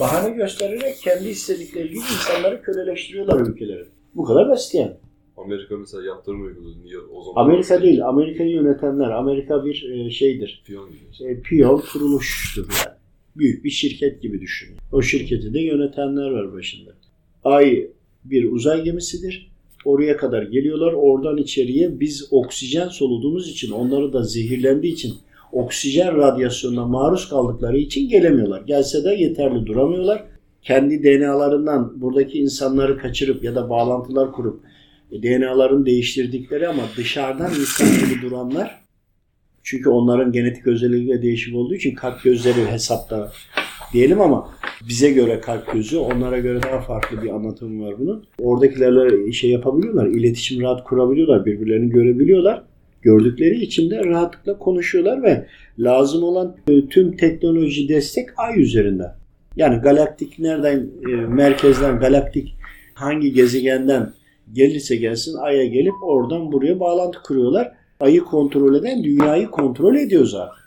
Bahane göstererek kendi istedikleri gibi insanları köleleştiriyorlar ülkeleri. Bu kadar basit yani. Amerika mesela yaptırım uyguladı. Niye o zaman? Amerika değil, Amerika'yı yönetenler. Amerika bir e, şeydir. Piyon gibi. E, piyon kuruluştur yani. Büyük bir şirket gibi düşünün. O şirketi de yönetenler var başında. Ay bir uzay gemisidir. Oraya kadar geliyorlar. Oradan içeriye biz oksijen soluduğumuz için, onları da zehirlendiği için oksijen radyasyonuna maruz kaldıkları için gelemiyorlar. Gelse de yeterli duramıyorlar. Kendi DNA'larından buradaki insanları kaçırıp ya da bağlantılar kurup e, DNA'larını değiştirdikleri ama dışarıdan insan gibi duranlar çünkü onların genetik özellikleri değişik olduğu için kalp gözleri hesapta diyelim ama bize göre kalp gözü, onlara göre daha farklı bir anlatım var bunun. Oradakilerle şey yapabiliyorlar, iletişim rahat kurabiliyorlar, birbirlerini görebiliyorlar. Gördükleri için de rahatlıkla konuşuyorlar ve lazım olan e, tüm teknoloji destek ay üzerinde. Yani galaktik nereden, e, merkezden, galaktik hangi gezegenden gelirse gelsin Ay'a gelip oradan buraya bağlantı kuruyorlar. Ay'ı kontrol eden dünyayı kontrol ediyor zaten.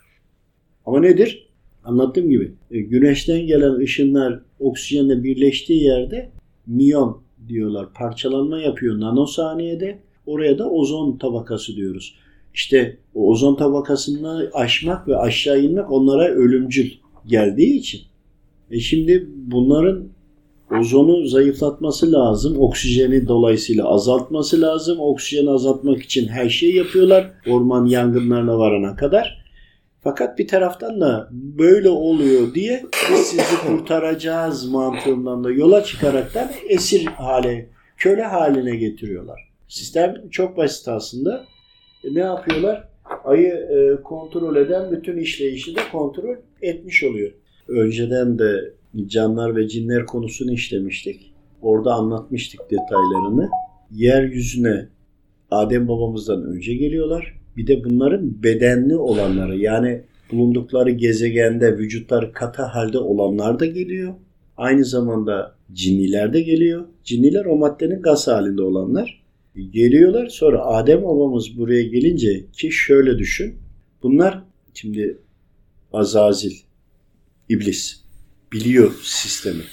Ama nedir? Anlattığım gibi e, güneşten gelen ışınlar oksijenle birleştiği yerde miyon diyorlar. Parçalanma yapıyor nanosaniyede. Oraya da ozon tabakası diyoruz. İşte o ozon tabakasını aşmak ve aşağı inmek onlara ölümcül geldiği için. E şimdi bunların ozonu zayıflatması lazım. Oksijeni dolayısıyla azaltması lazım. Oksijeni azaltmak için her şeyi yapıyorlar. Orman yangınlarına varana kadar. Fakat bir taraftan da böyle oluyor diye biz sizi kurtaracağız mantığından da yola çıkaraktan esir hale, köle haline getiriyorlar. Sistem çok basit aslında. E, ne yapıyorlar? Ayı e, kontrol eden bütün işleyişi de kontrol etmiş oluyor. Önceden de canlar ve cinler konusunu işlemiştik. Orada anlatmıştık detaylarını. Yeryüzüne Adem babamızdan önce geliyorlar. Bir de bunların bedenli olanları yani bulundukları gezegende vücutları katı halde olanlar da geliyor. Aynı zamanda cinniler de geliyor. Cinniler o maddenin gaz halinde olanlar. Geliyorlar sonra Adem babamız buraya gelince ki şöyle düşün. Bunlar şimdi Azazil, iblis biliyor sistemi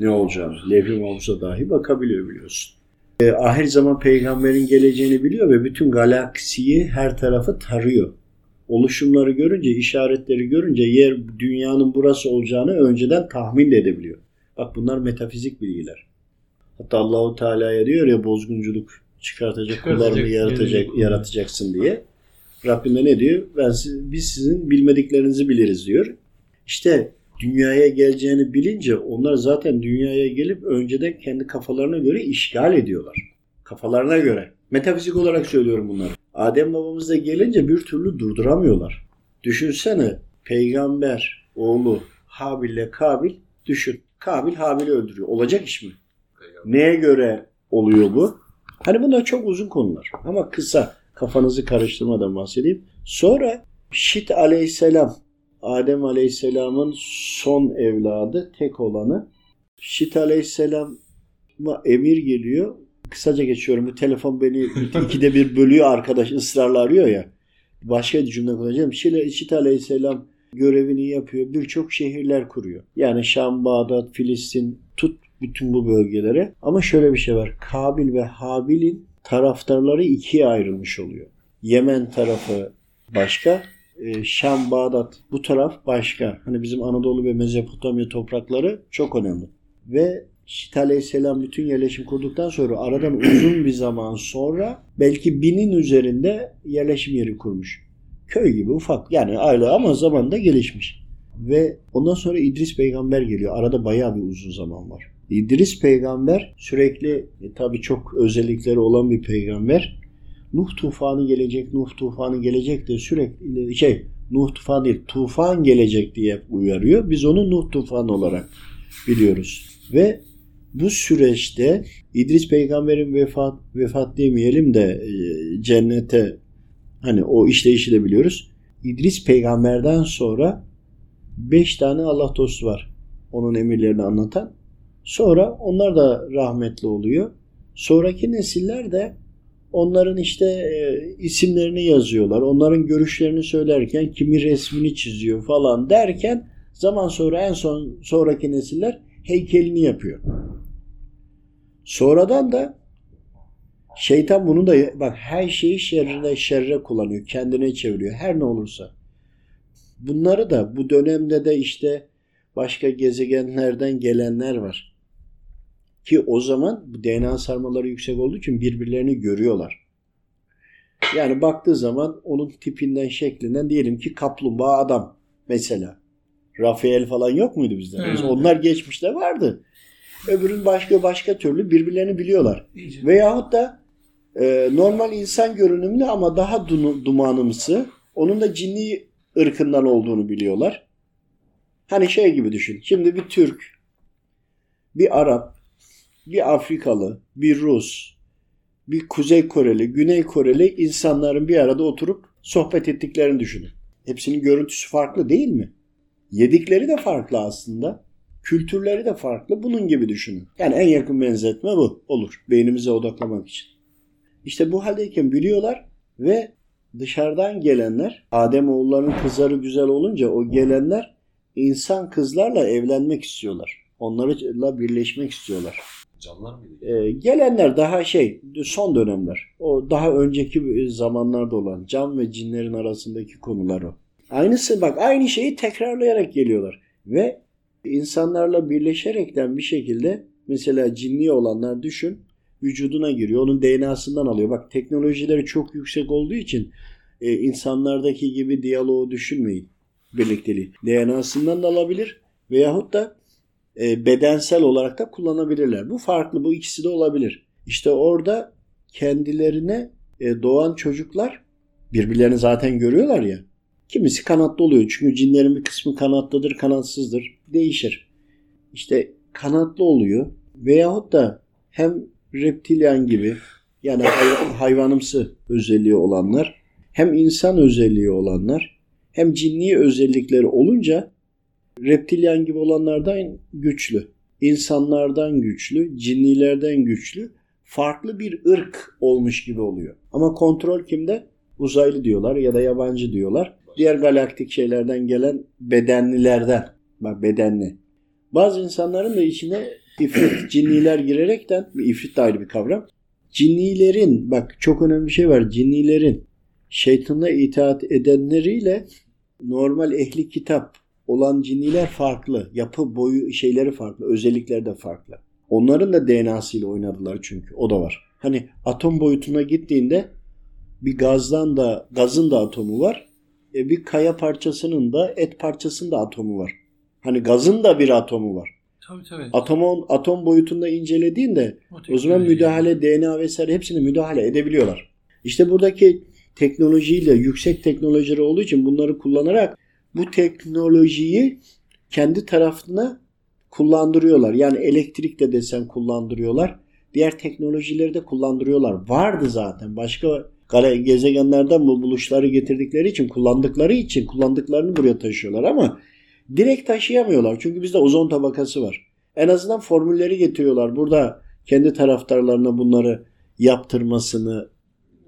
ne olacağını. Levh-i Mahfuz'a dahi bakabiliyor biliyorsun. E, ahir zaman peygamberin geleceğini biliyor ve bütün galaksiyi her tarafı tarıyor. Oluşumları görünce, işaretleri görünce yer dünyanın burası olacağını önceden tahmin de edebiliyor. Bak bunlar metafizik bilgiler. Hatta Allahu Teala'ya diyor ya bozgunculuk çıkartacak, kullarını yaratacak, yaratacaksın diye. Rabbim de ne diyor? Ben siz, biz sizin bilmediklerinizi biliriz diyor. İşte dünyaya geleceğini bilince onlar zaten dünyaya gelip önceden kendi kafalarına göre işgal ediyorlar. Kafalarına göre. Metafizik olarak söylüyorum bunları. Adem babamız da gelince bir türlü durduramıyorlar. Düşünsene peygamber oğlu Habil ile Kabil düşün. Kabil Habil'i öldürüyor. Olacak iş mi? Neye göre oluyor bu? Hani bunlar çok uzun konular. Ama kısa kafanızı karıştırmadan bahsedeyim. Sonra Şit aleyhisselam Adem aleyhisselamın son evladı tek olanı. Şit aleyhisselama emir geliyor. Kısaca geçiyorum. Bu telefon beni ikide bir bölüyor arkadaş ısrarla arıyor ya. Başka bir cümle. Şit Şit aleyhisselam görevini yapıyor. Birçok şehirler kuruyor. Yani Şam, Bağdat, Filistin tut bütün bu bölgelere. Ama şöyle bir şey var. Kabil ve Habil'in taraftarları ikiye ayrılmış oluyor. Yemen tarafı başka, e, Şam, Bağdat bu taraf başka. Hani bizim Anadolu ve Mezopotamya toprakları çok önemli. Ve Şit Aleyhisselam bütün yerleşim kurduktan sonra aradan uzun bir zaman sonra belki binin üzerinde yerleşim yeri kurmuş. Köy gibi ufak yani aile ama zamanında gelişmiş. Ve ondan sonra İdris peygamber geliyor. Arada bayağı bir uzun zaman var. İdris peygamber sürekli e, tabii çok özellikleri olan bir peygamber. Nuh tufanı gelecek, Nuh tufanı gelecek de sürekli şey Nuh tufanı değil, tufan gelecek diye uyarıyor. Biz onu Nuh tufanı olarak biliyoruz. Ve bu süreçte İdris peygamberin vefat vefat demeyelim de e, cennete hani o işleyişi de biliyoruz. İdris peygamberden sonra beş tane Allah dostu var. Onun emirlerini anlatan. Sonra onlar da rahmetli oluyor. Sonraki nesiller de onların işte e, isimlerini yazıyorlar. Onların görüşlerini söylerken kimi resmini çiziyor falan derken Zaman sonra en son sonraki nesiller heykelini yapıyor. Sonradan da şeytan bunu da bak her şeyi şerrine şerre kullanıyor. Kendine çeviriyor. Her ne olursa. Bunları da bu dönemde de işte başka gezegenlerden gelenler var. Ki o zaman bu DNA sarmaları yüksek olduğu için birbirlerini görüyorlar. Yani baktığı zaman onun tipinden, şeklinden diyelim ki kaplumbağa adam mesela. Rafael falan yok muydu bizde? Evet. Onlar geçmişte vardı. Öbürün başka başka türlü birbirlerini biliyorlar. İyice. Veyahut da e, normal insan görünümlü ama daha dumanımsı. Onun da cinni ırkından olduğunu biliyorlar. Hani şey gibi düşün. Şimdi bir Türk, bir Arap, bir Afrikalı, bir Rus, bir Kuzey Koreli, Güney Koreli insanların bir arada oturup sohbet ettiklerini düşünün. Hepsinin görüntüsü farklı değil mi? Yedikleri de farklı aslında. Kültürleri de farklı. Bunun gibi düşünün. Yani en yakın benzetme bu olur. Beynimize odaklamak için. İşte bu haldeyken biliyorlar ve dışarıdan gelenler Adem oğullarının kızları güzel olunca o gelenler insan kızlarla evlenmek istiyorlar. Onlarla birleşmek istiyorlar. Canlar mıydı? Ee, gelenler daha şey son dönemler. O daha önceki zamanlarda olan can ve cinlerin arasındaki konular o. Aynısı bak aynı şeyi tekrarlayarak geliyorlar. Ve insanlarla birleşerekten bir şekilde mesela cinli olanlar düşün vücuduna giriyor. Onun DNA'sından alıyor. Bak teknolojileri çok yüksek olduğu için e, insanlardaki gibi diyaloğu düşünmeyin. Birlikteliği. DNA'sından da alabilir veyahut da e, bedensel olarak da kullanabilirler. Bu farklı. Bu ikisi de olabilir. İşte orada kendilerine e, doğan çocuklar birbirlerini zaten görüyorlar ya. Kimisi kanatlı oluyor. Çünkü cinlerin bir kısmı kanatlıdır, kanatsızdır. Değişir. İşte kanatlı oluyor. Veyahut da hem reptilyan gibi yani hay- hayvanımsı özelliği olanlar hem insan özelliği olanlar hem cinni özellikleri olunca reptilyan gibi olanlardan güçlü, insanlardan güçlü, cinnilerden güçlü, farklı bir ırk olmuş gibi oluyor. Ama kontrol kimde? Uzaylı diyorlar ya da yabancı diyorlar. Diğer galaktik şeylerden gelen bedenlilerden. Bak bedenli. Bazı insanların da içine ifrit, cinniler girerekten, ifrit de ayrı bir kavram. Cinnilerin, bak çok önemli bir şey var. Cinnilerin şeytana itaat edenleriyle normal ehli kitap olan cinniler farklı. Yapı boyu şeyleri farklı. Özellikleri de farklı. Onların da DNA'sıyla oynadılar çünkü. O da var. Hani atom boyutuna gittiğinde bir gazdan da gazın da atomu var. E bir kaya parçasının da et parçasının da atomu var. Hani gazın da bir atomu var. Tabii tabii. Atomun atom boyutunda incelediğinde o zaman teknoloji. müdahale, DNA vesaire hepsini müdahale edebiliyorlar. İşte buradaki teknolojiyle yüksek teknolojileri olduğu için bunları kullanarak bu teknolojiyi kendi tarafına kullandırıyorlar. Yani elektrik de desen kullandırıyorlar. Diğer teknolojileri de kullandırıyorlar. Vardı zaten. Başka gezegenlerden bu buluşları getirdikleri için, kullandıkları için kullandıklarını buraya taşıyorlar ama direkt taşıyamıyorlar. Çünkü bizde ozon tabakası var. En azından formülleri getiriyorlar. Burada kendi taraftarlarına bunları yaptırmasını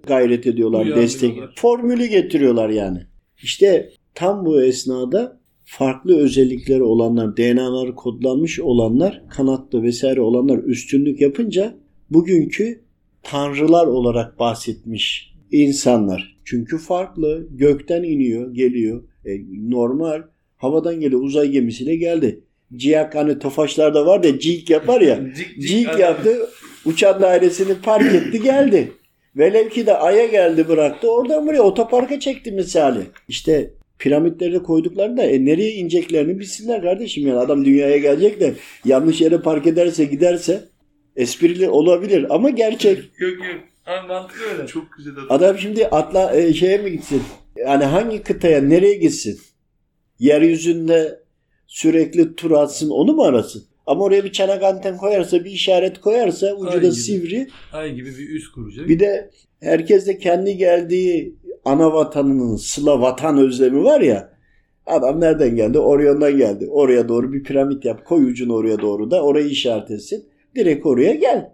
gayret ediyorlar, destek. Formülü getiriyorlar yani. İşte tam bu esnada farklı özellikleri olanlar, DNA'ları kodlanmış olanlar, kanatlı vesaire olanlar üstünlük yapınca bugünkü tanrılar olarak bahsetmiş insanlar. Çünkü farklı, gökten iniyor, geliyor. E, normal havadan geliyor, uzay gemisiyle geldi. Ciyak hani tofaşlarda var ya cik yapar ya. Cik yaptı, uçan dairesini park etti geldi. Velev ki de Ay'a geldi bıraktı. Oradan buraya otoparka çekti misali. İşte piramitleri koyduklarında e, nereye ineceklerini bilsinler kardeşim. Yani adam dünyaya gelecek de yanlış yere park ederse giderse esprili olabilir ama gerçek. Yok yok. Abi mantıklı öyle. Çok güzel adam. Adam şimdi atla e, şeye mi gitsin? Yani hangi kıtaya nereye gitsin? Yeryüzünde sürekli tur atsın onu mu arasın? Ama oraya bir çanak anten koyarsa bir işaret koyarsa ucu Ay da gibi. sivri. Ay gibi bir üst kuracak. Bir de herkes de kendi geldiği ana vatanının sıla vatan özlemi var ya. Adam nereden geldi? Orion'dan geldi. Oraya doğru bir piramit yap. Koy ucunu oraya doğru da orayı işaret etsin. Direkt oraya gel.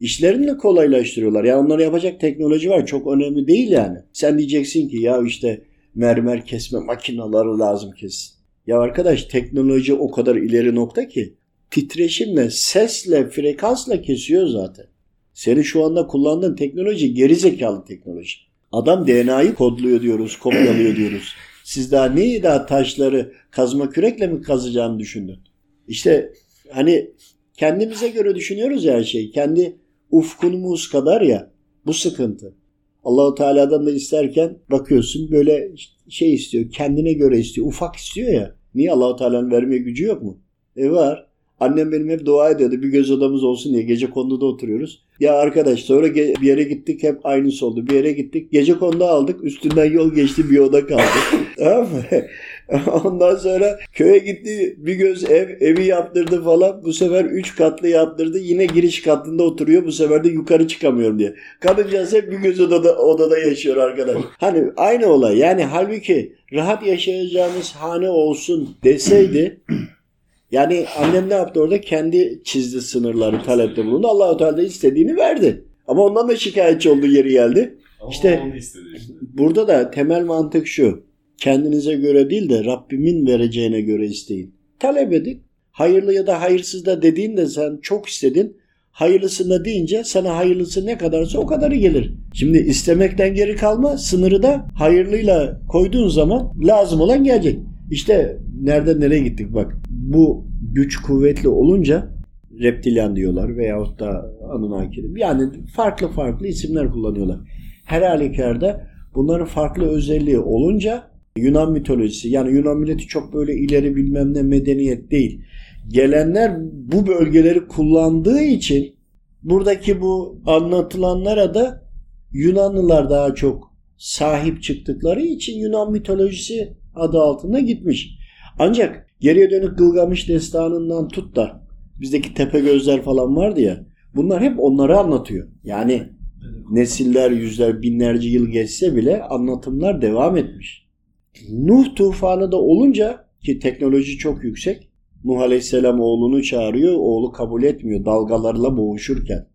İşlerini de kolaylaştırıyorlar. Yani onları yapacak teknoloji var. Çok önemli değil yani. Sen diyeceksin ki ya işte mermer kesme makineleri lazım kesin. Ya arkadaş teknoloji o kadar ileri nokta ki titreşimle, sesle, frekansla kesiyor zaten. Senin şu anda kullandığın teknoloji geri zekalı teknoloji. Adam DNA'yı kodluyor diyoruz, kopyalıyor diyoruz. Siz daha neyi daha taşları kazma kürekle mi kazacağını düşündün? İşte hani kendimize göre düşünüyoruz ya her şeyi. Kendi ufkunumuz kadar ya bu sıkıntı. Allahu Teala'dan da isterken bakıyorsun böyle şey istiyor. Kendine göre istiyor. Ufak istiyor ya. Niye Allahu Teala'nın vermeye gücü yok mu? E var. Annem benim hep dua ediyordu bir göz odamız olsun diye. Gece konuda oturuyoruz. Ya arkadaş sonra bir yere gittik hep aynısı oldu. Bir yere gittik gece konuda aldık. Üstünden yol geçti bir oda kaldı. tamam mı? Ondan sonra köye gitti bir göz ev evi yaptırdı falan. Bu sefer 3 katlı yaptırdı. Yine giriş katında oturuyor. Bu sefer de yukarı çıkamıyorum diye. Kadıncağız hep bir göz odada, odada yaşıyor arkadaş. Hani aynı olay. Yani halbuki rahat yaşayacağımız hane olsun deseydi yani annem ne yaptı orada? Kendi çizdi sınırları talepte bulundu. Allah-u Teala istediğini verdi. Ama ondan da şikayetçi olduğu yeri geldi. Ama İşte-. Burada da temel mantık şu. Kendinize göre değil de Rabbimin vereceğine göre isteyin. Talep edin. Hayırlı ya da hayırsız da dediğinde sen çok istedin. Hayırlısına deyince sana hayırlısı ne kadarsa o kadarı gelir. Şimdi istemekten geri kalma sınırı da hayırlıyla koyduğun zaman lazım olan gelecek. İşte nereden nereye gittik bak. Bu güç kuvvetli olunca reptilyan diyorlar veyahut da Anunnaki. Yani farklı farklı isimler kullanıyorlar. Her halükarda bunların farklı özelliği olunca Yunan mitolojisi yani Yunan milleti çok böyle ileri bilmem ne medeniyet değil. Gelenler bu bölgeleri kullandığı için buradaki bu anlatılanlara da Yunanlılar daha çok sahip çıktıkları için Yunan mitolojisi adı altında gitmiş. Ancak geriye dönük Gılgamış destanından tut da bizdeki tepe gözler falan vardı ya bunlar hep onları anlatıyor. Yani nesiller, yüzler, binlerce yıl geçse bile anlatımlar devam etmiş. Nuh tufanı da olunca ki teknoloji çok yüksek. Nuh Aleyhisselam oğlunu çağırıyor. Oğlu kabul etmiyor dalgalarla boğuşurken.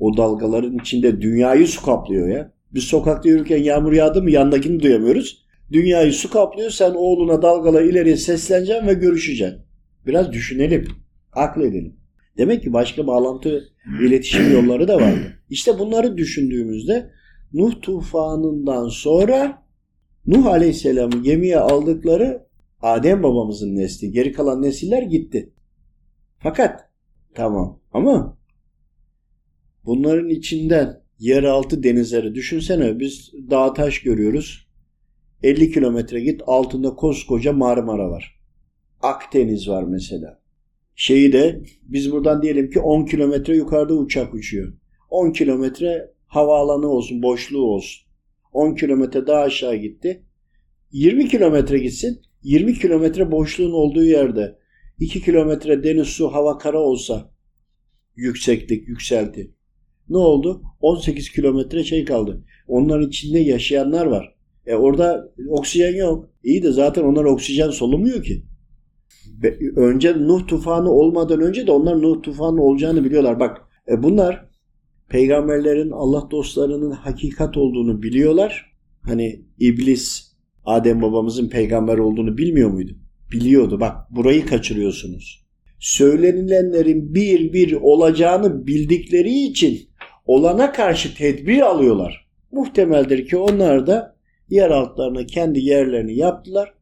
O dalgaların içinde dünyayı su kaplıyor ya. Biz sokakta yürürken yağmur yağdı mı yandakini duyamıyoruz. Dünyayı su kaplıyor. Sen oğluna dalgalar ileriye sesleneceksin ve görüşeceksin. Biraz düşünelim. Akledelim. Demek ki başka bağlantı iletişim yolları da vardı. İşte bunları düşündüğümüzde Nuh tufanından sonra Nuh Aleyhisselam'ı gemiye aldıkları Adem babamızın nesli. Geri kalan nesiller gitti. Fakat tamam ama bunların içinden yeraltı denizleri düşünsene biz dağ taş görüyoruz. 50 kilometre git altında koskoca Marmara var. Akdeniz var mesela. Şeyi de biz buradan diyelim ki 10 kilometre yukarıda uçak uçuyor. 10 kilometre havaalanı olsun, boşluğu olsun. 10 kilometre daha aşağı gitti. 20 kilometre gitsin. 20 kilometre boşluğun olduğu yerde 2 kilometre deniz, su, hava, kara olsa yükseklik, yükselti. Ne oldu? 18 kilometre şey kaldı. Onların içinde yaşayanlar var. E orada oksijen yok. İyi de zaten onlar oksijen solumuyor ki. Önce Nuh tufanı olmadan önce de onlar Nuh tufanı olacağını biliyorlar. Bak e bunlar peygamberlerin Allah dostlarının hakikat olduğunu biliyorlar. Hani iblis Adem babamızın peygamber olduğunu bilmiyor muydu? Biliyordu. Bak burayı kaçırıyorsunuz. Söylenilenlerin bir bir olacağını bildikleri için olana karşı tedbir alıyorlar. Muhtemeldir ki onlar da yer altlarına kendi yerlerini yaptılar.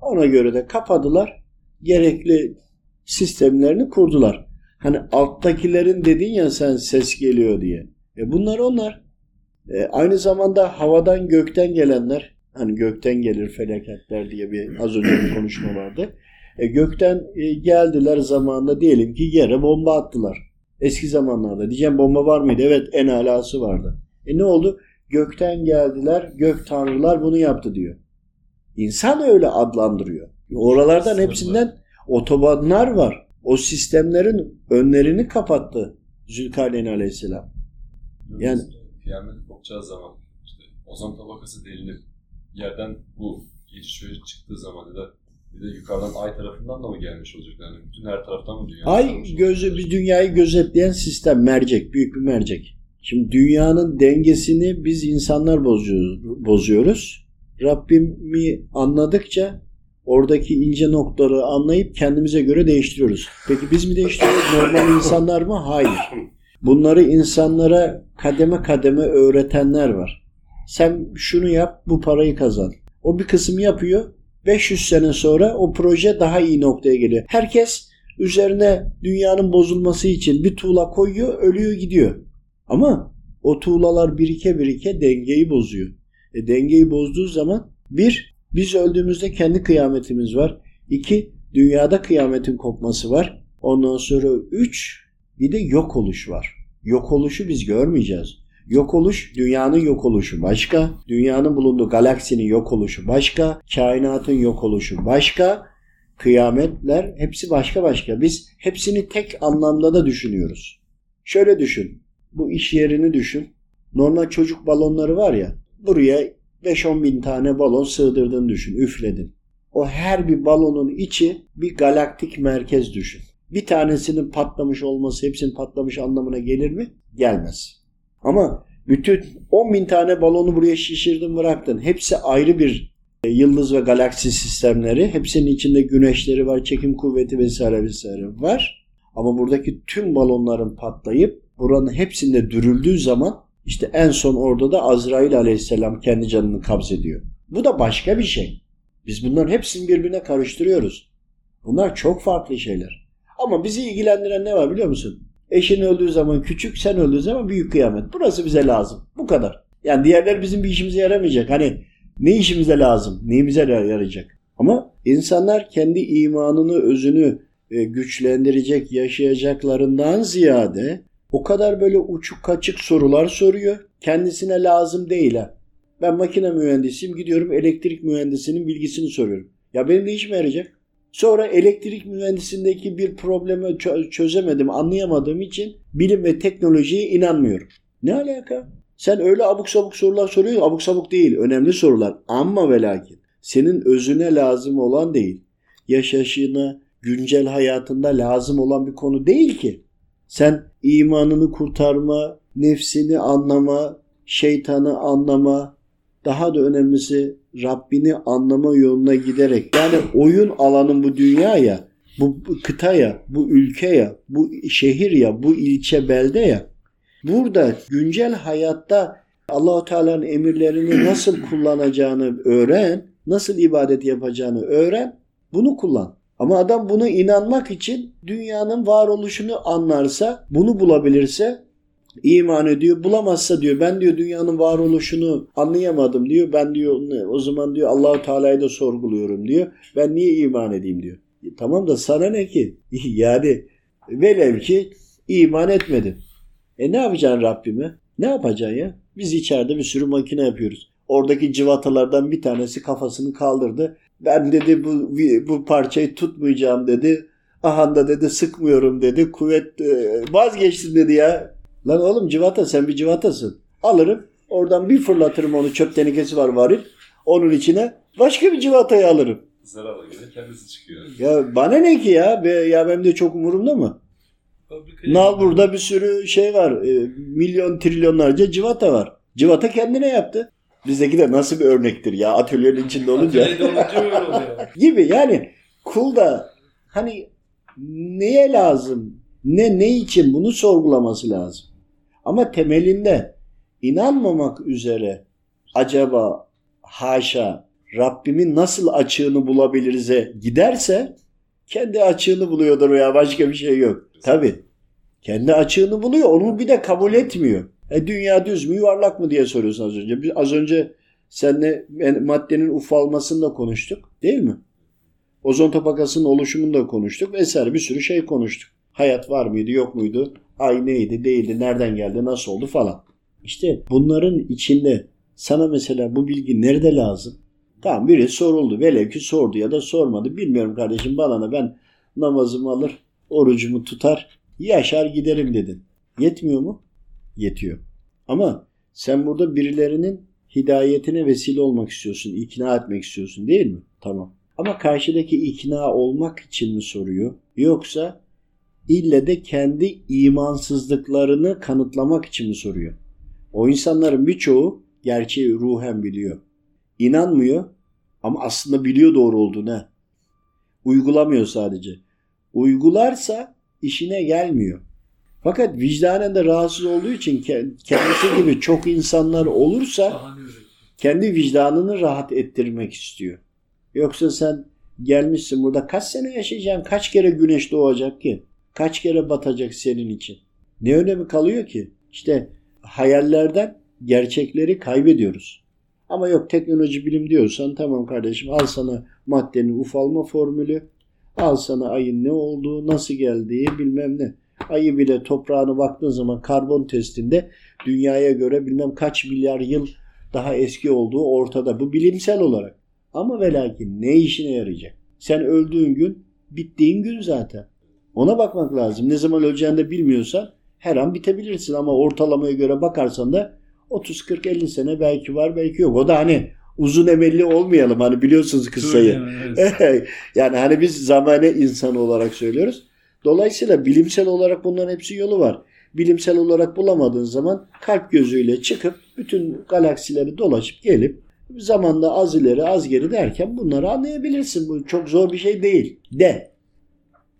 Ona göre de kapadılar. Gerekli sistemlerini kurdular. Hani alttakilerin dedin ya sen ses geliyor diye. E bunlar onlar. E aynı zamanda havadan gökten gelenler hani gökten gelir felaketler diye bir az önce bir konuşma vardı. E gökten e, geldiler zamanında diyelim ki yere bomba attılar. Eski zamanlarda diyeceğim bomba var mıydı? Evet en alası vardı. E ne oldu? Gökten geldiler, gök tanrılar bunu yaptı diyor. İnsan öyle adlandırıyor. Oralardan hepsinden otobanlar var. O sistemlerin önlerini kapattı Zülkarneyn Aleyhisselam. Yani- Kıyamet kopacağı zaman işte ozon tabakası delinip yerden bu geçiş ve çıktığı zaman ya da bir de yukarıdan ay tarafından da mı gelmiş olacak? Yani bütün her taraftan mı dünya? Ay gözü bir dünyayı gözetleyen sistem mercek, büyük bir mercek. Şimdi dünyanın dengesini biz insanlar bozuyoruz. Rabbimi anladıkça Oradaki ince noktaları anlayıp kendimize göre değiştiriyoruz. Peki biz mi değiştiriyoruz? Normal insanlar mı? Hayır. Bunları insanlara kademe kademe öğretenler var. Sen şunu yap, bu parayı kazan. O bir kısım yapıyor. 500 sene sonra o proje daha iyi noktaya geliyor. Herkes üzerine dünyanın bozulması için bir tuğla koyuyor, ölüyor gidiyor. Ama o tuğlalar birike birike dengeyi bozuyor. E, dengeyi bozduğu zaman bir, biz öldüğümüzde kendi kıyametimiz var. İki, dünyada kıyametin kopması var. Ondan sonra üç, bir de yok oluş var. Yok oluşu biz görmeyeceğiz. Yok oluş dünyanın yok oluşu başka, dünyanın bulunduğu galaksinin yok oluşu başka, kainatın yok oluşu başka, kıyametler hepsi başka başka. Biz hepsini tek anlamda da düşünüyoruz. Şöyle düşün. Bu iş yerini düşün. Normal çocuk balonları var ya. Buraya 5-10 bin tane balon sığdırdığını düşün. Üfledin. O her bir balonun içi bir galaktik merkez düşün. Bir tanesinin patlamış olması hepsinin patlamış anlamına gelir mi? Gelmez. Ama bütün 10 bin tane balonu buraya şişirdin bıraktın. Hepsi ayrı bir e, yıldız ve galaksi sistemleri. Hepsinin içinde güneşleri var, çekim kuvveti vesaire vesaire var. Ama buradaki tüm balonların patlayıp buranın hepsinde dürüldüğü zaman işte en son orada da Azrail aleyhisselam kendi canını kabz ediyor. Bu da başka bir şey. Biz bunların hepsini birbirine karıştırıyoruz. Bunlar çok farklı şeyler. Ama bizi ilgilendiren ne var biliyor musun? Eşin öldüğü zaman küçük, sen öldüğü zaman büyük kıyamet. Burası bize lazım. Bu kadar. Yani diğerler bizim bir işimize yaramayacak. Hani ne işimize lazım, neyimize yarayacak. Ama insanlar kendi imanını, özünü e, güçlendirecek, yaşayacaklarından ziyade o kadar böyle uçuk kaçık sorular soruyor. Kendisine lazım değil ha. Ben makine mühendisiyim gidiyorum elektrik mühendisinin bilgisini soruyorum. Ya benim ne işime yarayacak? Sonra elektrik mühendisindeki bir problemi çözemedim, anlayamadığım için bilim ve teknolojiye inanmıyorum. Ne alaka? Sen öyle abuk sabuk sorular soruyorsun. Abuk sabuk değil. Önemli sorular. Ama ve lakin senin özüne lazım olan değil. Yaşayışına, güncel hayatında lazım olan bir konu değil ki. Sen imanını kurtarma, nefsini anlama, şeytanı anlama, daha da önemlisi Rabbini anlama yoluna giderek yani oyun alanın bu dünyaya, bu kıtaya, bu ülkeye, bu şehir ya, bu ilçe belde ya burada güncel hayatta Allahu Teala'nın emirlerini nasıl kullanacağını öğren, nasıl ibadet yapacağını öğren, bunu kullan. Ama adam bunu inanmak için dünyanın varoluşunu anlarsa, bunu bulabilirse iman ediyor. Bulamazsa diyor ben diyor dünyanın varoluşunu anlayamadım diyor. Ben diyor o zaman diyor Allahu Teala'yı da sorguluyorum diyor. Ben niye iman edeyim diyor. E, tamam da sana ne ki? yani velev ki iman etmedin. E ne yapacaksın Rabbime? Ne yapacaksın ya? Biz içeride bir sürü makine yapıyoruz. Oradaki civatalardan bir tanesi kafasını kaldırdı. Ben dedi bu bu parçayı tutmayacağım dedi. Aha da dedi sıkmıyorum dedi. Kuvvet e, vazgeçtin dedi ya. Lan oğlum civata sen bir civatasın. Alırım oradan bir fırlatırım onu çöp tenekesi var varil. Onun içine başka bir civatayı alırım. Zararla göre kendisi çıkıyor. Ya bana ne ki ya? Be, ya benim de çok umurumda mı? Nal burada bir sürü şey var. E, milyon trilyonlarca civata var. Civata kendine yaptı. Bizdeki de nasıl bir örnektir ya atölyenin içinde olunca. Atölyede olunca öyle oluyor. gibi yani kul da hani neye lazım? Ne ne için bunu sorgulaması lazım. Ama temelinde inanmamak üzere acaba haşa Rabbimin nasıl açığını bulabiliriz'e giderse kendi açığını buluyordur ya başka bir şey yok. Tabi. Kendi açığını buluyor. Onu bir de kabul etmiyor. E dünya düz mü yuvarlak mı diye soruyorsun az önce. Biz az önce seninle maddenin ufalmasını da konuştuk. Değil mi? Ozon tabakasının oluşumunu da konuştuk. Vesaire bir sürü şey konuştuk. Hayat var mıydı yok muydu? Ay neydi değildi nereden geldi nasıl oldu falan. İşte bunların içinde sana mesela bu bilgi nerede lazım? Tamam biri soruldu. Velev ki sordu ya da sormadı. Bilmiyorum kardeşim bana ben namazımı alır, orucumu tutar, yaşar giderim dedin. Yetmiyor mu? Yetiyor. Ama sen burada birilerinin hidayetine vesile olmak istiyorsun, ikna etmek istiyorsun değil mi? Tamam. Ama karşıdaki ikna olmak için mi soruyor? Yoksa ille de kendi imansızlıklarını kanıtlamak için mi soruyor? O insanların birçoğu gerçeği ruhen biliyor. İnanmıyor ama aslında biliyor doğru olduğunu. Uygulamıyor sadece. Uygularsa işine gelmiyor. Fakat vicdanen de rahatsız olduğu için kendisi gibi çok insanlar olursa kendi vicdanını rahat ettirmek istiyor. Yoksa sen gelmişsin burada kaç sene yaşayacaksın? Kaç kere güneş doğacak ki? Kaç kere batacak senin için? Ne önemi kalıyor ki? İşte hayallerden gerçekleri kaybediyoruz. Ama yok teknoloji bilim diyorsan tamam kardeşim al sana maddenin ufalma formülü, al sana ayın ne olduğu, nasıl geldiği bilmem ne. Ayı bile toprağına baktığın zaman karbon testinde dünyaya göre bilmem kaç milyar yıl daha eski olduğu ortada. Bu bilimsel olarak. Ama ve lakin ne işine yarayacak? Sen öldüğün gün bittiğin gün zaten. Ona bakmak lazım. Ne zaman öleceğini de bilmiyorsan her an bitebilirsin ama ortalamaya göre bakarsan da 30 40 50 sene belki var belki yok. O da hani uzun emelli olmayalım hani biliyorsunuz kıssayı. yani hani biz zamane insan olarak söylüyoruz. Dolayısıyla bilimsel olarak bunların hepsi yolu var. Bilimsel olarak bulamadığın zaman kalp gözüyle çıkıp bütün galaksileri dolaşıp gelip zamanda az ileri az geri derken bunları anlayabilirsin. Bu çok zor bir şey değil. De.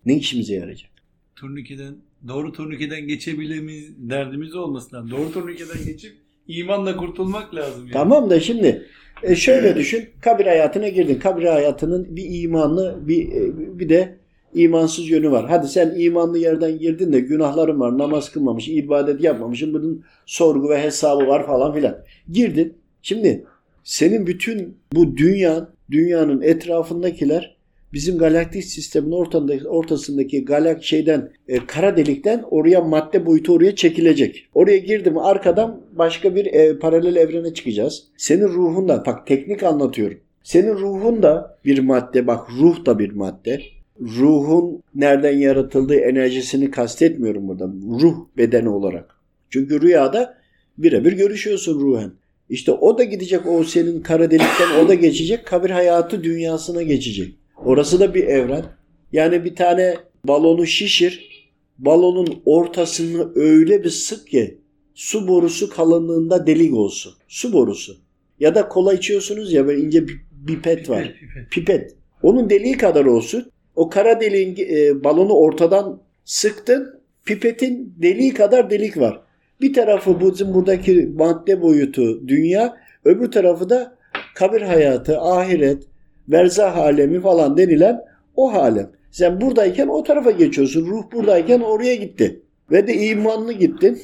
Ne işimize yarayacak? Turnikeden doğru turnikeden geçebilemiz derdimiz olmasın lazım. Doğru turnikeden geçip imanla kurtulmak lazım. Yani. Tamam da şimdi e şöyle düşün. Kabir hayatına girdin. Kabir hayatının bir imanlı bir e, bir de imansız yönü var. Hadi sen imanlı yerden girdin de günahların var. Namaz kılmamış, ibadet yapmamışsın. Bunun sorgu ve hesabı var falan filan. Girdin. Şimdi senin bütün bu dünya, dünyanın etrafındakiler bizim galaktik sistemin ortasındaki, ortasındaki galak şeyden e, kara delikten oraya madde boyutu oraya çekilecek. Oraya girdim arkadan başka bir e, paralel evrene çıkacağız. Senin ruhun da bak teknik anlatıyorum. Senin ruhun da bir madde bak ruh da bir madde. Ruhun nereden yaratıldığı enerjisini kastetmiyorum burada. Ruh bedeni olarak. Çünkü rüyada birebir görüşüyorsun ruhen. İşte o da gidecek o senin kara delikten o da geçecek kabir hayatı dünyasına geçecek. Orası da bir evren. Yani bir tane balonu şişir. Balonun ortasını öyle bir sık ki su borusu kalınlığında delik olsun. Su borusu. Ya da kola içiyorsunuz ya böyle ince bir pipet var. Pipet. Onun deliği kadar olsun. O kara deliğin e, balonu ortadan sıktın. Pipetin deliği kadar delik var. Bir tarafı bizim buradaki madde boyutu dünya, öbür tarafı da kabir hayatı, ahiret, verzah alemi falan denilen o alem. Sen buradayken o tarafa geçiyorsun. Ruh buradayken oraya gitti. Ve de imanlı gittin.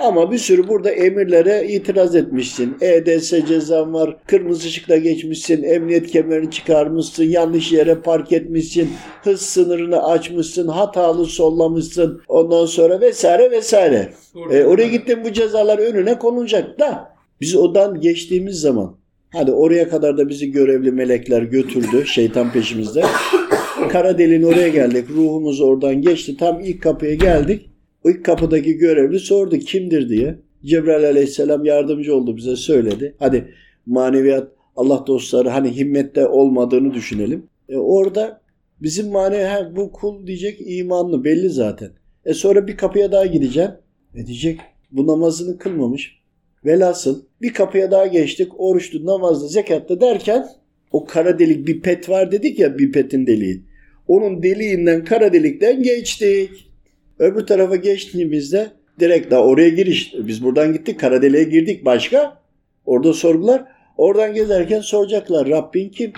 Ama bir sürü burada emirlere itiraz etmişsin. EDS cezan var, kırmızı ışıkta geçmişsin, emniyet kemerini çıkarmışsın, yanlış yere park etmişsin, hız sınırını açmışsın, hatalı sollamışsın, ondan sonra vesaire vesaire. E, oraya gittin bu cezalar önüne konulacak da biz odan geçtiğimiz zaman hadi oraya kadar da bizi görevli melekler götürdü şeytan peşimizde. Kara deliğin oraya geldik. Ruhumuz oradan geçti. Tam ilk kapıya geldik. İlk kapıdaki görevli sordu kimdir diye. Cebrail aleyhisselam yardımcı oldu bize söyledi. Hadi maneviyat Allah dostları hani himmette olmadığını düşünelim. E orada bizim manevi bu kul diyecek imanlı belli zaten. E sonra bir kapıya daha gideceğim. E diyecek bu namazını kılmamış. Velhasıl bir kapıya daha geçtik. Oruçlu, namazlı, zekatta derken o kara delik bir pet var dedik ya bir petin deliği. Onun deliğinden kara delikten geçtik. Öbür tarafa geçtiğimizde direkt daha oraya giriş. Biz buradan gittik Karadeli'ye girdik başka. Orada sorgular. Oradan gezerken soracaklar Rabbin kim?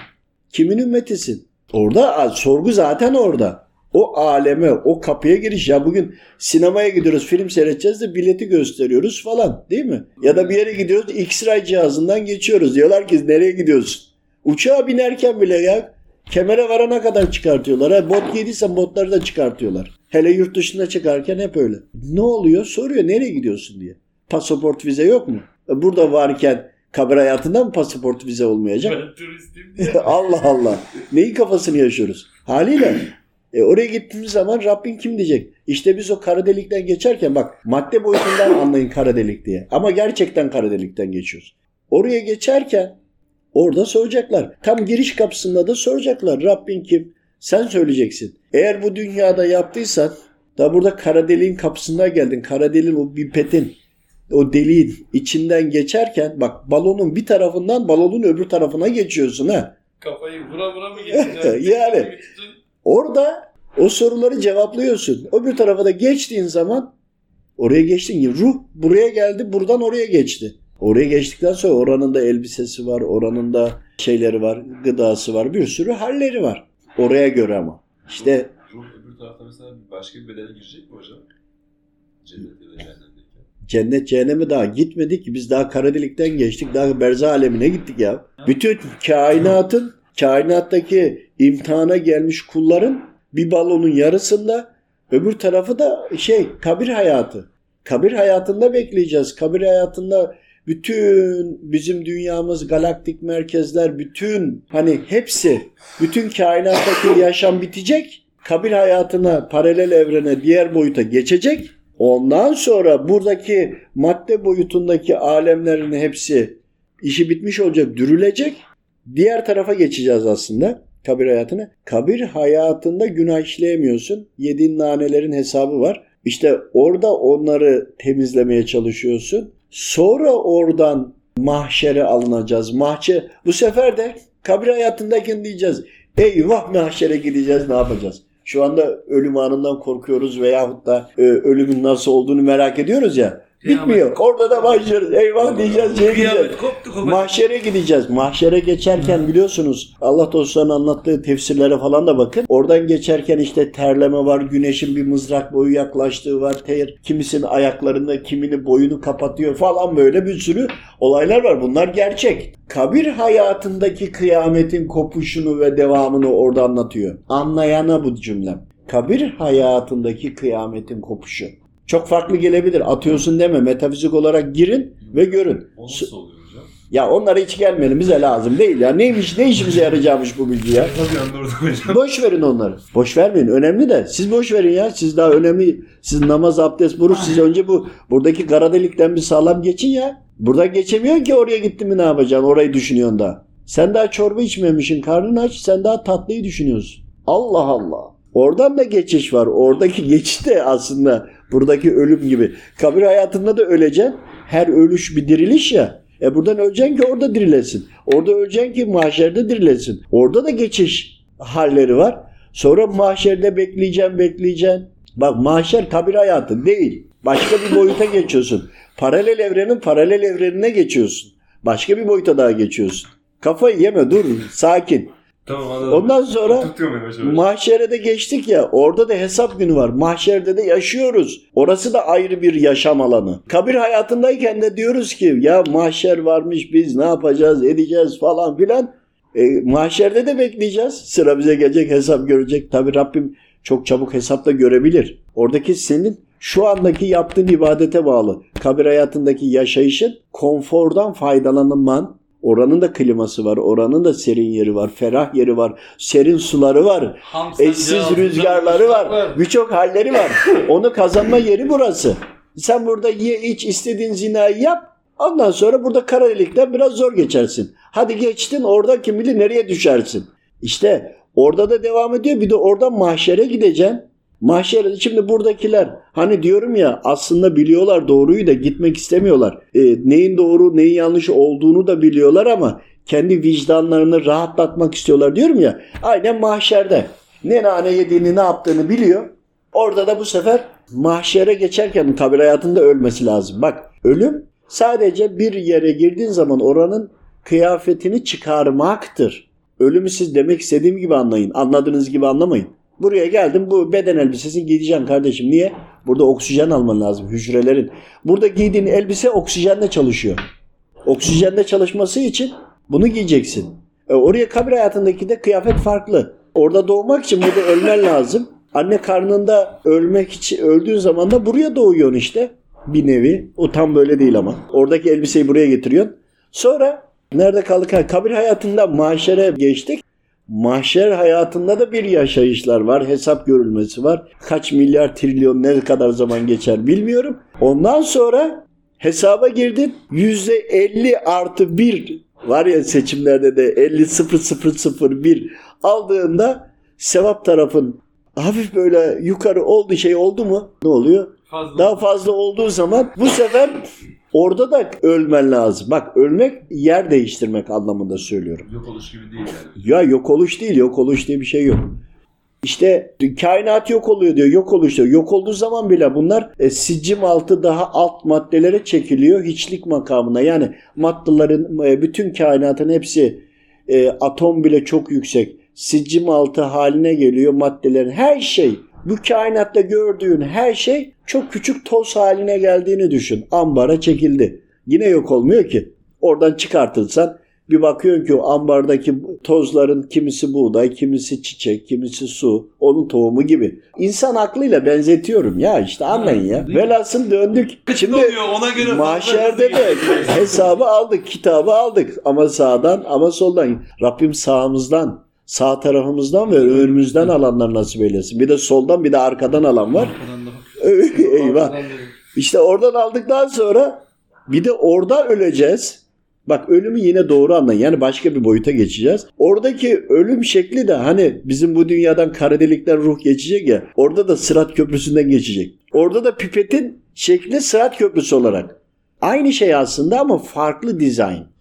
Kimin ümmetisin? Orada sorgu zaten orada. O aleme, o kapıya giriş. Ya bugün sinemaya gidiyoruz, film seyredeceğiz de bileti gösteriyoruz falan değil mi? Ya da bir yere gidiyoruz, X-ray cihazından geçiyoruz. Diyorlar ki nereye gidiyorsun? Uçağa binerken bile ya kemere varana kadar çıkartıyorlar. Ha, bot giydiysen botları da çıkartıyorlar. Hele yurt dışına çıkarken hep öyle. Ne oluyor? Soruyor nereye gidiyorsun diye. Pasaport vize yok mu? E, burada varken kabir hayatında mı pasaport vize olmayacak? Ben turistim Allah Allah. Neyi kafasını yaşıyoruz? Haliyle e oraya gittiğimiz zaman Rabbin kim diyecek? İşte biz o kara delikten geçerken bak madde boyutundan anlayın kara delik diye. Ama gerçekten kara delikten geçiyoruz. Oraya geçerken orada soracaklar. Tam giriş kapısında da soracaklar. Rabbin kim? Sen söyleyeceksin. Eğer bu dünyada yaptıysan da burada kara deliğin kapısına geldin. Kara deliğin o pipetin o deliğin içinden geçerken bak balonun bir tarafından balonun öbür tarafına geçiyorsun ha. Kafayı vura vura mı geçeceksin? Yani. Orada o soruları cevaplıyorsun. O bir tarafa da geçtiğin zaman oraya geçtin ruh buraya geldi buradan oraya geçti. Oraya geçtikten sonra oranın da elbisesi var, oranın da şeyleri var, gıdası var, bir sürü halleri var. Oraya göre ama. İşte Ruh öbür tarafta mesela başka bir bedene girecek mi hocam? Cennet ya da cehennemdeyken. cennet cehenneme daha gitmedik ki biz daha kara delikten geçtik, daha berzah alemine gittik ya. Bütün kainatın, kainattaki imtihana gelmiş kulların bir balonun yarısında, öbür tarafı da şey kabir hayatı. Kabir hayatında bekleyeceğiz. Kabir hayatında bütün bizim dünyamız, galaktik merkezler, bütün hani hepsi, bütün kainattaki yaşam bitecek. Kabir hayatına, paralel evrene, diğer boyuta geçecek. Ondan sonra buradaki madde boyutundaki alemlerin hepsi işi bitmiş olacak, dürülecek. Diğer tarafa geçeceğiz aslında kabir hayatına. Kabir hayatında günah işleyemiyorsun. Yediğin nanelerin hesabı var. İşte orada onları temizlemeye çalışıyorsun. Sonra oradan mahşere alınacağız. Mahşer bu sefer de kabir hayatındayken diyeceğiz. Eyvah mahşere gideceğiz ne yapacağız? Şu anda ölüm anından korkuyoruz veyahut da e, ölümün nasıl olduğunu merak ediyoruz ya. Bitmiyor. Orada da başlıyoruz. Eyvah diyeceğiz. Şey diyeceğiz. Mahşere gideceğiz. Mahşere geçerken biliyorsunuz Allah dostlarının anlattığı tefsirlere falan da bakın. Oradan geçerken işte terleme var. Güneşin bir mızrak boyu yaklaştığı var. Ter, kimisinin ayaklarında kimini boyunu kapatıyor falan böyle bir sürü olaylar var. Bunlar gerçek. Kabir hayatındaki kıyametin kopuşunu ve devamını orada anlatıyor. Anlayana bu cümlem. Kabir hayatındaki kıyametin kopuşu. Çok farklı gelebilir. Atıyorsun deme. Metafizik olarak girin ve görün. O nasıl oluyor hocam? Ya onlara hiç gelmeyelim. Bize lazım değil ya. Neymiş, ne işimize yarayacakmış bu bilgi ya. Tabii anladım hocam. Boş verin onları. Boş vermeyin. Önemli de. Siz boş verin ya. Siz daha önemli. Siz namaz, abdest, buruş. Siz önce bu buradaki kara delikten bir sağlam geçin ya. Burada geçemiyorsun ki oraya gittin mi ne yapacaksın? Orayı düşünüyorsun daha. Sen daha çorba içmemişsin. Karnın aç. Sen daha tatlıyı düşünüyorsun. Allah Allah. Oradan da geçiş var. Oradaki geçiş de aslında buradaki ölüm gibi. Kabir hayatında da öleceksin. Her ölüş bir diriliş ya. E buradan öleceksin ki orada dirilesin. Orada öleceksin ki mahşerde dirilesin. Orada da geçiş halleri var. Sonra mahşerde bekleyeceksin, bekleyeceksin. Bak mahşer kabir hayatı değil. Başka bir boyuta geçiyorsun. Paralel evrenin paralel evrenine geçiyorsun. Başka bir boyuta daha geçiyorsun. Kafayı yeme dur sakin. Tamam anladım. Ondan sonra mahşere de geçtik ya orada da hesap günü var. Mahşerde de yaşıyoruz. Orası da ayrı bir yaşam alanı. Kabir hayatındayken de diyoruz ki ya mahşer varmış biz ne yapacağız edeceğiz falan filan. E, mahşerde de bekleyeceğiz. Sıra bize gelecek hesap görecek. Tabi Rabbim çok çabuk hesapta görebilir. Oradaki senin şu andaki yaptığın ibadete bağlı. Kabir hayatındaki yaşayışın konfordan faydalanman, Oranın da kliması var, oranın da serin yeri var, ferah yeri var, serin suları var, Hamster eşsiz rüzgarları var, birçok halleri var. Onu kazanma yeri burası. Sen burada ye iç istediğin zinayı yap. Ondan sonra burada kara delikten biraz zor geçersin. Hadi geçtin orada kim bilir nereye düşersin. İşte orada da devam ediyor. Bir de oradan mahşere gideceksin. Mahşere şimdi buradakiler hani diyorum ya aslında biliyorlar doğruyu da gitmek istemiyorlar. E, neyin doğru neyin yanlış olduğunu da biliyorlar ama kendi vicdanlarını rahatlatmak istiyorlar diyorum ya. Aynen mahşerde. Ne nane yediğini ne yaptığını biliyor. Orada da bu sefer mahşere geçerken kabir hayatında ölmesi lazım. Bak ölüm sadece bir yere girdiğin zaman oranın kıyafetini çıkarmaktır. Ölümü siz demek istediğim gibi anlayın. Anladığınız gibi anlamayın. Buraya geldim bu beden elbisesini giyeceksin kardeşim. Niye? Burada oksijen alman lazım hücrelerin. Burada giydiğin elbise oksijenle çalışıyor. Oksijenle çalışması için bunu giyeceksin. E, oraya kabir hayatındaki de kıyafet farklı. Orada doğmak için burada ölmen lazım. Anne karnında ölmek için öldüğün zaman da buraya doğuyorsun işte. Bir nevi. O tam böyle değil ama. Oradaki elbiseyi buraya getiriyorsun. Sonra nerede kaldık? Kabir hayatında mahşere geçtik. Mahşer hayatında da bir yaşayışlar var. Hesap görülmesi var. Kaç milyar trilyon ne kadar zaman geçer bilmiyorum. Ondan sonra hesaba girdin. %50 artı 1 var ya seçimlerde de 50 0 0 0 1 aldığında sevap tarafın hafif böyle yukarı oldu şey oldu mu ne oluyor? Fazla. Daha fazla olduğu zaman bu sefer Orada da ölmen lazım. Bak ölmek yer değiştirmek anlamında söylüyorum. Yok oluş gibi değil yani. Ya yok oluş değil, yok oluş diye bir şey yok. İşte kainat yok oluyor diyor, yok oluş diyor. Yok olduğu zaman bile bunlar e, sicim altı daha alt maddelere çekiliyor hiçlik makamına. Yani maddelerin, e, bütün kainatın hepsi e, atom bile çok yüksek. Sicim altı haline geliyor maddelerin her şey. Bu kainatta gördüğün her şey çok küçük toz haline geldiğini düşün. Ambara çekildi. Yine yok olmuyor ki. Oradan çıkartılsan bir bakıyorsun ki o ambardaki tozların kimisi buğday, kimisi çiçek, kimisi su, onun tohumu gibi. İnsan aklıyla benzetiyorum ya işte anlayın ya. Velhasıl döndük. Şimdi ona göre mahşerde de hesabı aldık, kitabı aldık. Ama sağdan ama soldan. Rabbim sağımızdan, sağ tarafımızdan ve önümüzden alanlar nasip eylesin. Bir de soldan bir de arkadan alan var. Arkadan da- Eyvah. arkadan da- İşte oradan aldıktan sonra bir de orada öleceğiz. Bak ölümü yine doğru anlayın. Yani başka bir boyuta geçeceğiz. Oradaki ölüm şekli de hani bizim bu dünyadan kara delikten ruh geçecek ya. Orada da Sırat Köprüsü'nden geçecek. Orada da pipetin şekli Sırat Köprüsü olarak. Aynı şey aslında ama farklı dizayn.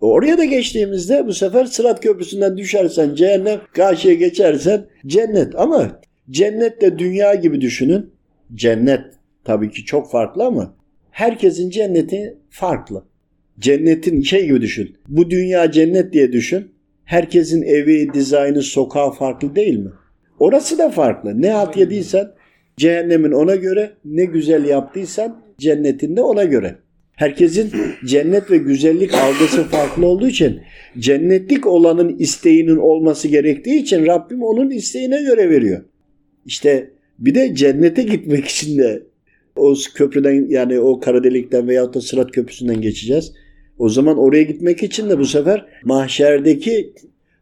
Oraya da geçtiğimizde bu sefer Sırat Köprüsü'nden düşersen cehennem, karşıya geçersen cennet. Ama cennet de dünya gibi düşünün. Cennet tabii ki çok farklı ama herkesin cenneti farklı. Cennetin şey gibi düşün. Bu dünya cennet diye düşün. Herkesin evi, dizaynı, sokağı farklı değil mi? Orası da farklı. Ne halt yediysen cehennemin ona göre, ne güzel yaptıysan cennetin de ona göre. Herkesin cennet ve güzellik algısı farklı olduğu için cennetlik olanın isteğinin olması gerektiği için Rabbim onun isteğine göre veriyor. İşte bir de cennete gitmek için de o köprüden yani o kara delikten veyahut da Sırat Köprüsü'nden geçeceğiz. O zaman oraya gitmek için de bu sefer mahşerdeki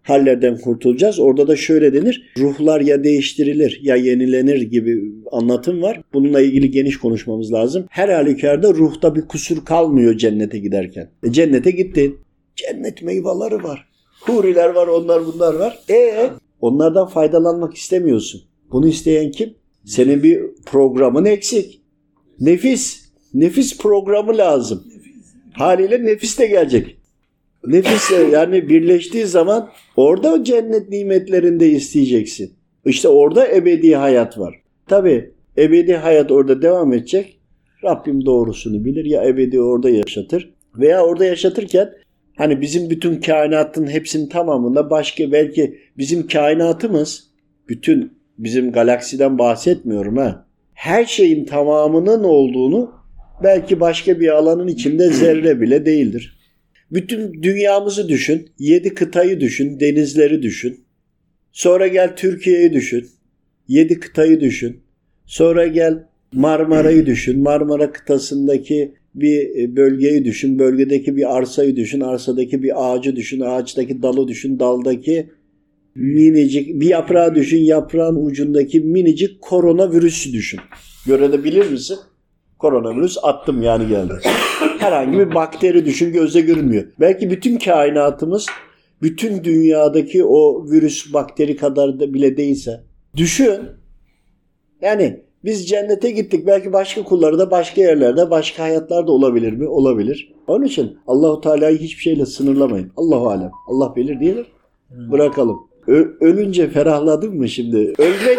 hallerden kurtulacağız. Orada da şöyle denir. Ruhlar ya değiştirilir ya yenilenir gibi anlatım var. Bununla ilgili geniş konuşmamız lazım. Her halükarda ruhta bir kusur kalmıyor cennete giderken. E, cennete gittin. Cennet meyveleri var. Huriler var, onlar bunlar var. E onlardan faydalanmak istemiyorsun. Bunu isteyen kim? Senin bir programın eksik. Nefis. Nefis programı lazım. Haliyle nefis de gelecek. Nefisle yani birleştiği zaman orada cennet nimetlerinde isteyeceksin. İşte orada ebedi hayat var. Tabi ebedi hayat orada devam edecek. Rabbim doğrusunu bilir ya ebedi orada yaşatır veya orada yaşatırken hani bizim bütün kainatın hepsinin tamamında başka belki bizim kainatımız bütün bizim galaksiden bahsetmiyorum ha. Her şeyin tamamının olduğunu belki başka bir alanın içinde zerre bile değildir. Bütün dünyamızı düşün, yedi kıtayı düşün, denizleri düşün. Sonra gel Türkiye'yi düşün, yedi kıtayı düşün. Sonra gel Marmara'yı düşün, Marmara kıtasındaki bir bölgeyi düşün, bölgedeki bir arsayı düşün, arsadaki bir ağacı düşün, ağaçtaki dalı düşün, daldaki minicik bir yaprağı düşün, yaprağın ucundaki minicik koronavirüsü düşün. Görebilir misin? Koronavirüs attım yani geldi. Herhangi bir bakteri düşün gözle görünmüyor. Belki bütün kainatımız bütün dünyadaki o virüs bakteri kadar da bile değilse düşün. Yani biz cennete gittik. Belki başka kulları da başka yerlerde, başka hayatlarda olabilir mi? Olabilir. Onun için Allahu Teala'yı hiçbir şeyle sınırlamayın. Allahu alem. Allah bilir diyelim. Bırakalım. Ö- ölünce ferahladın mı şimdi? Ölmek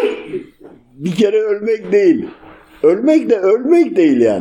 bir kere ölmek değil. Ölmek de ölmek değil yani.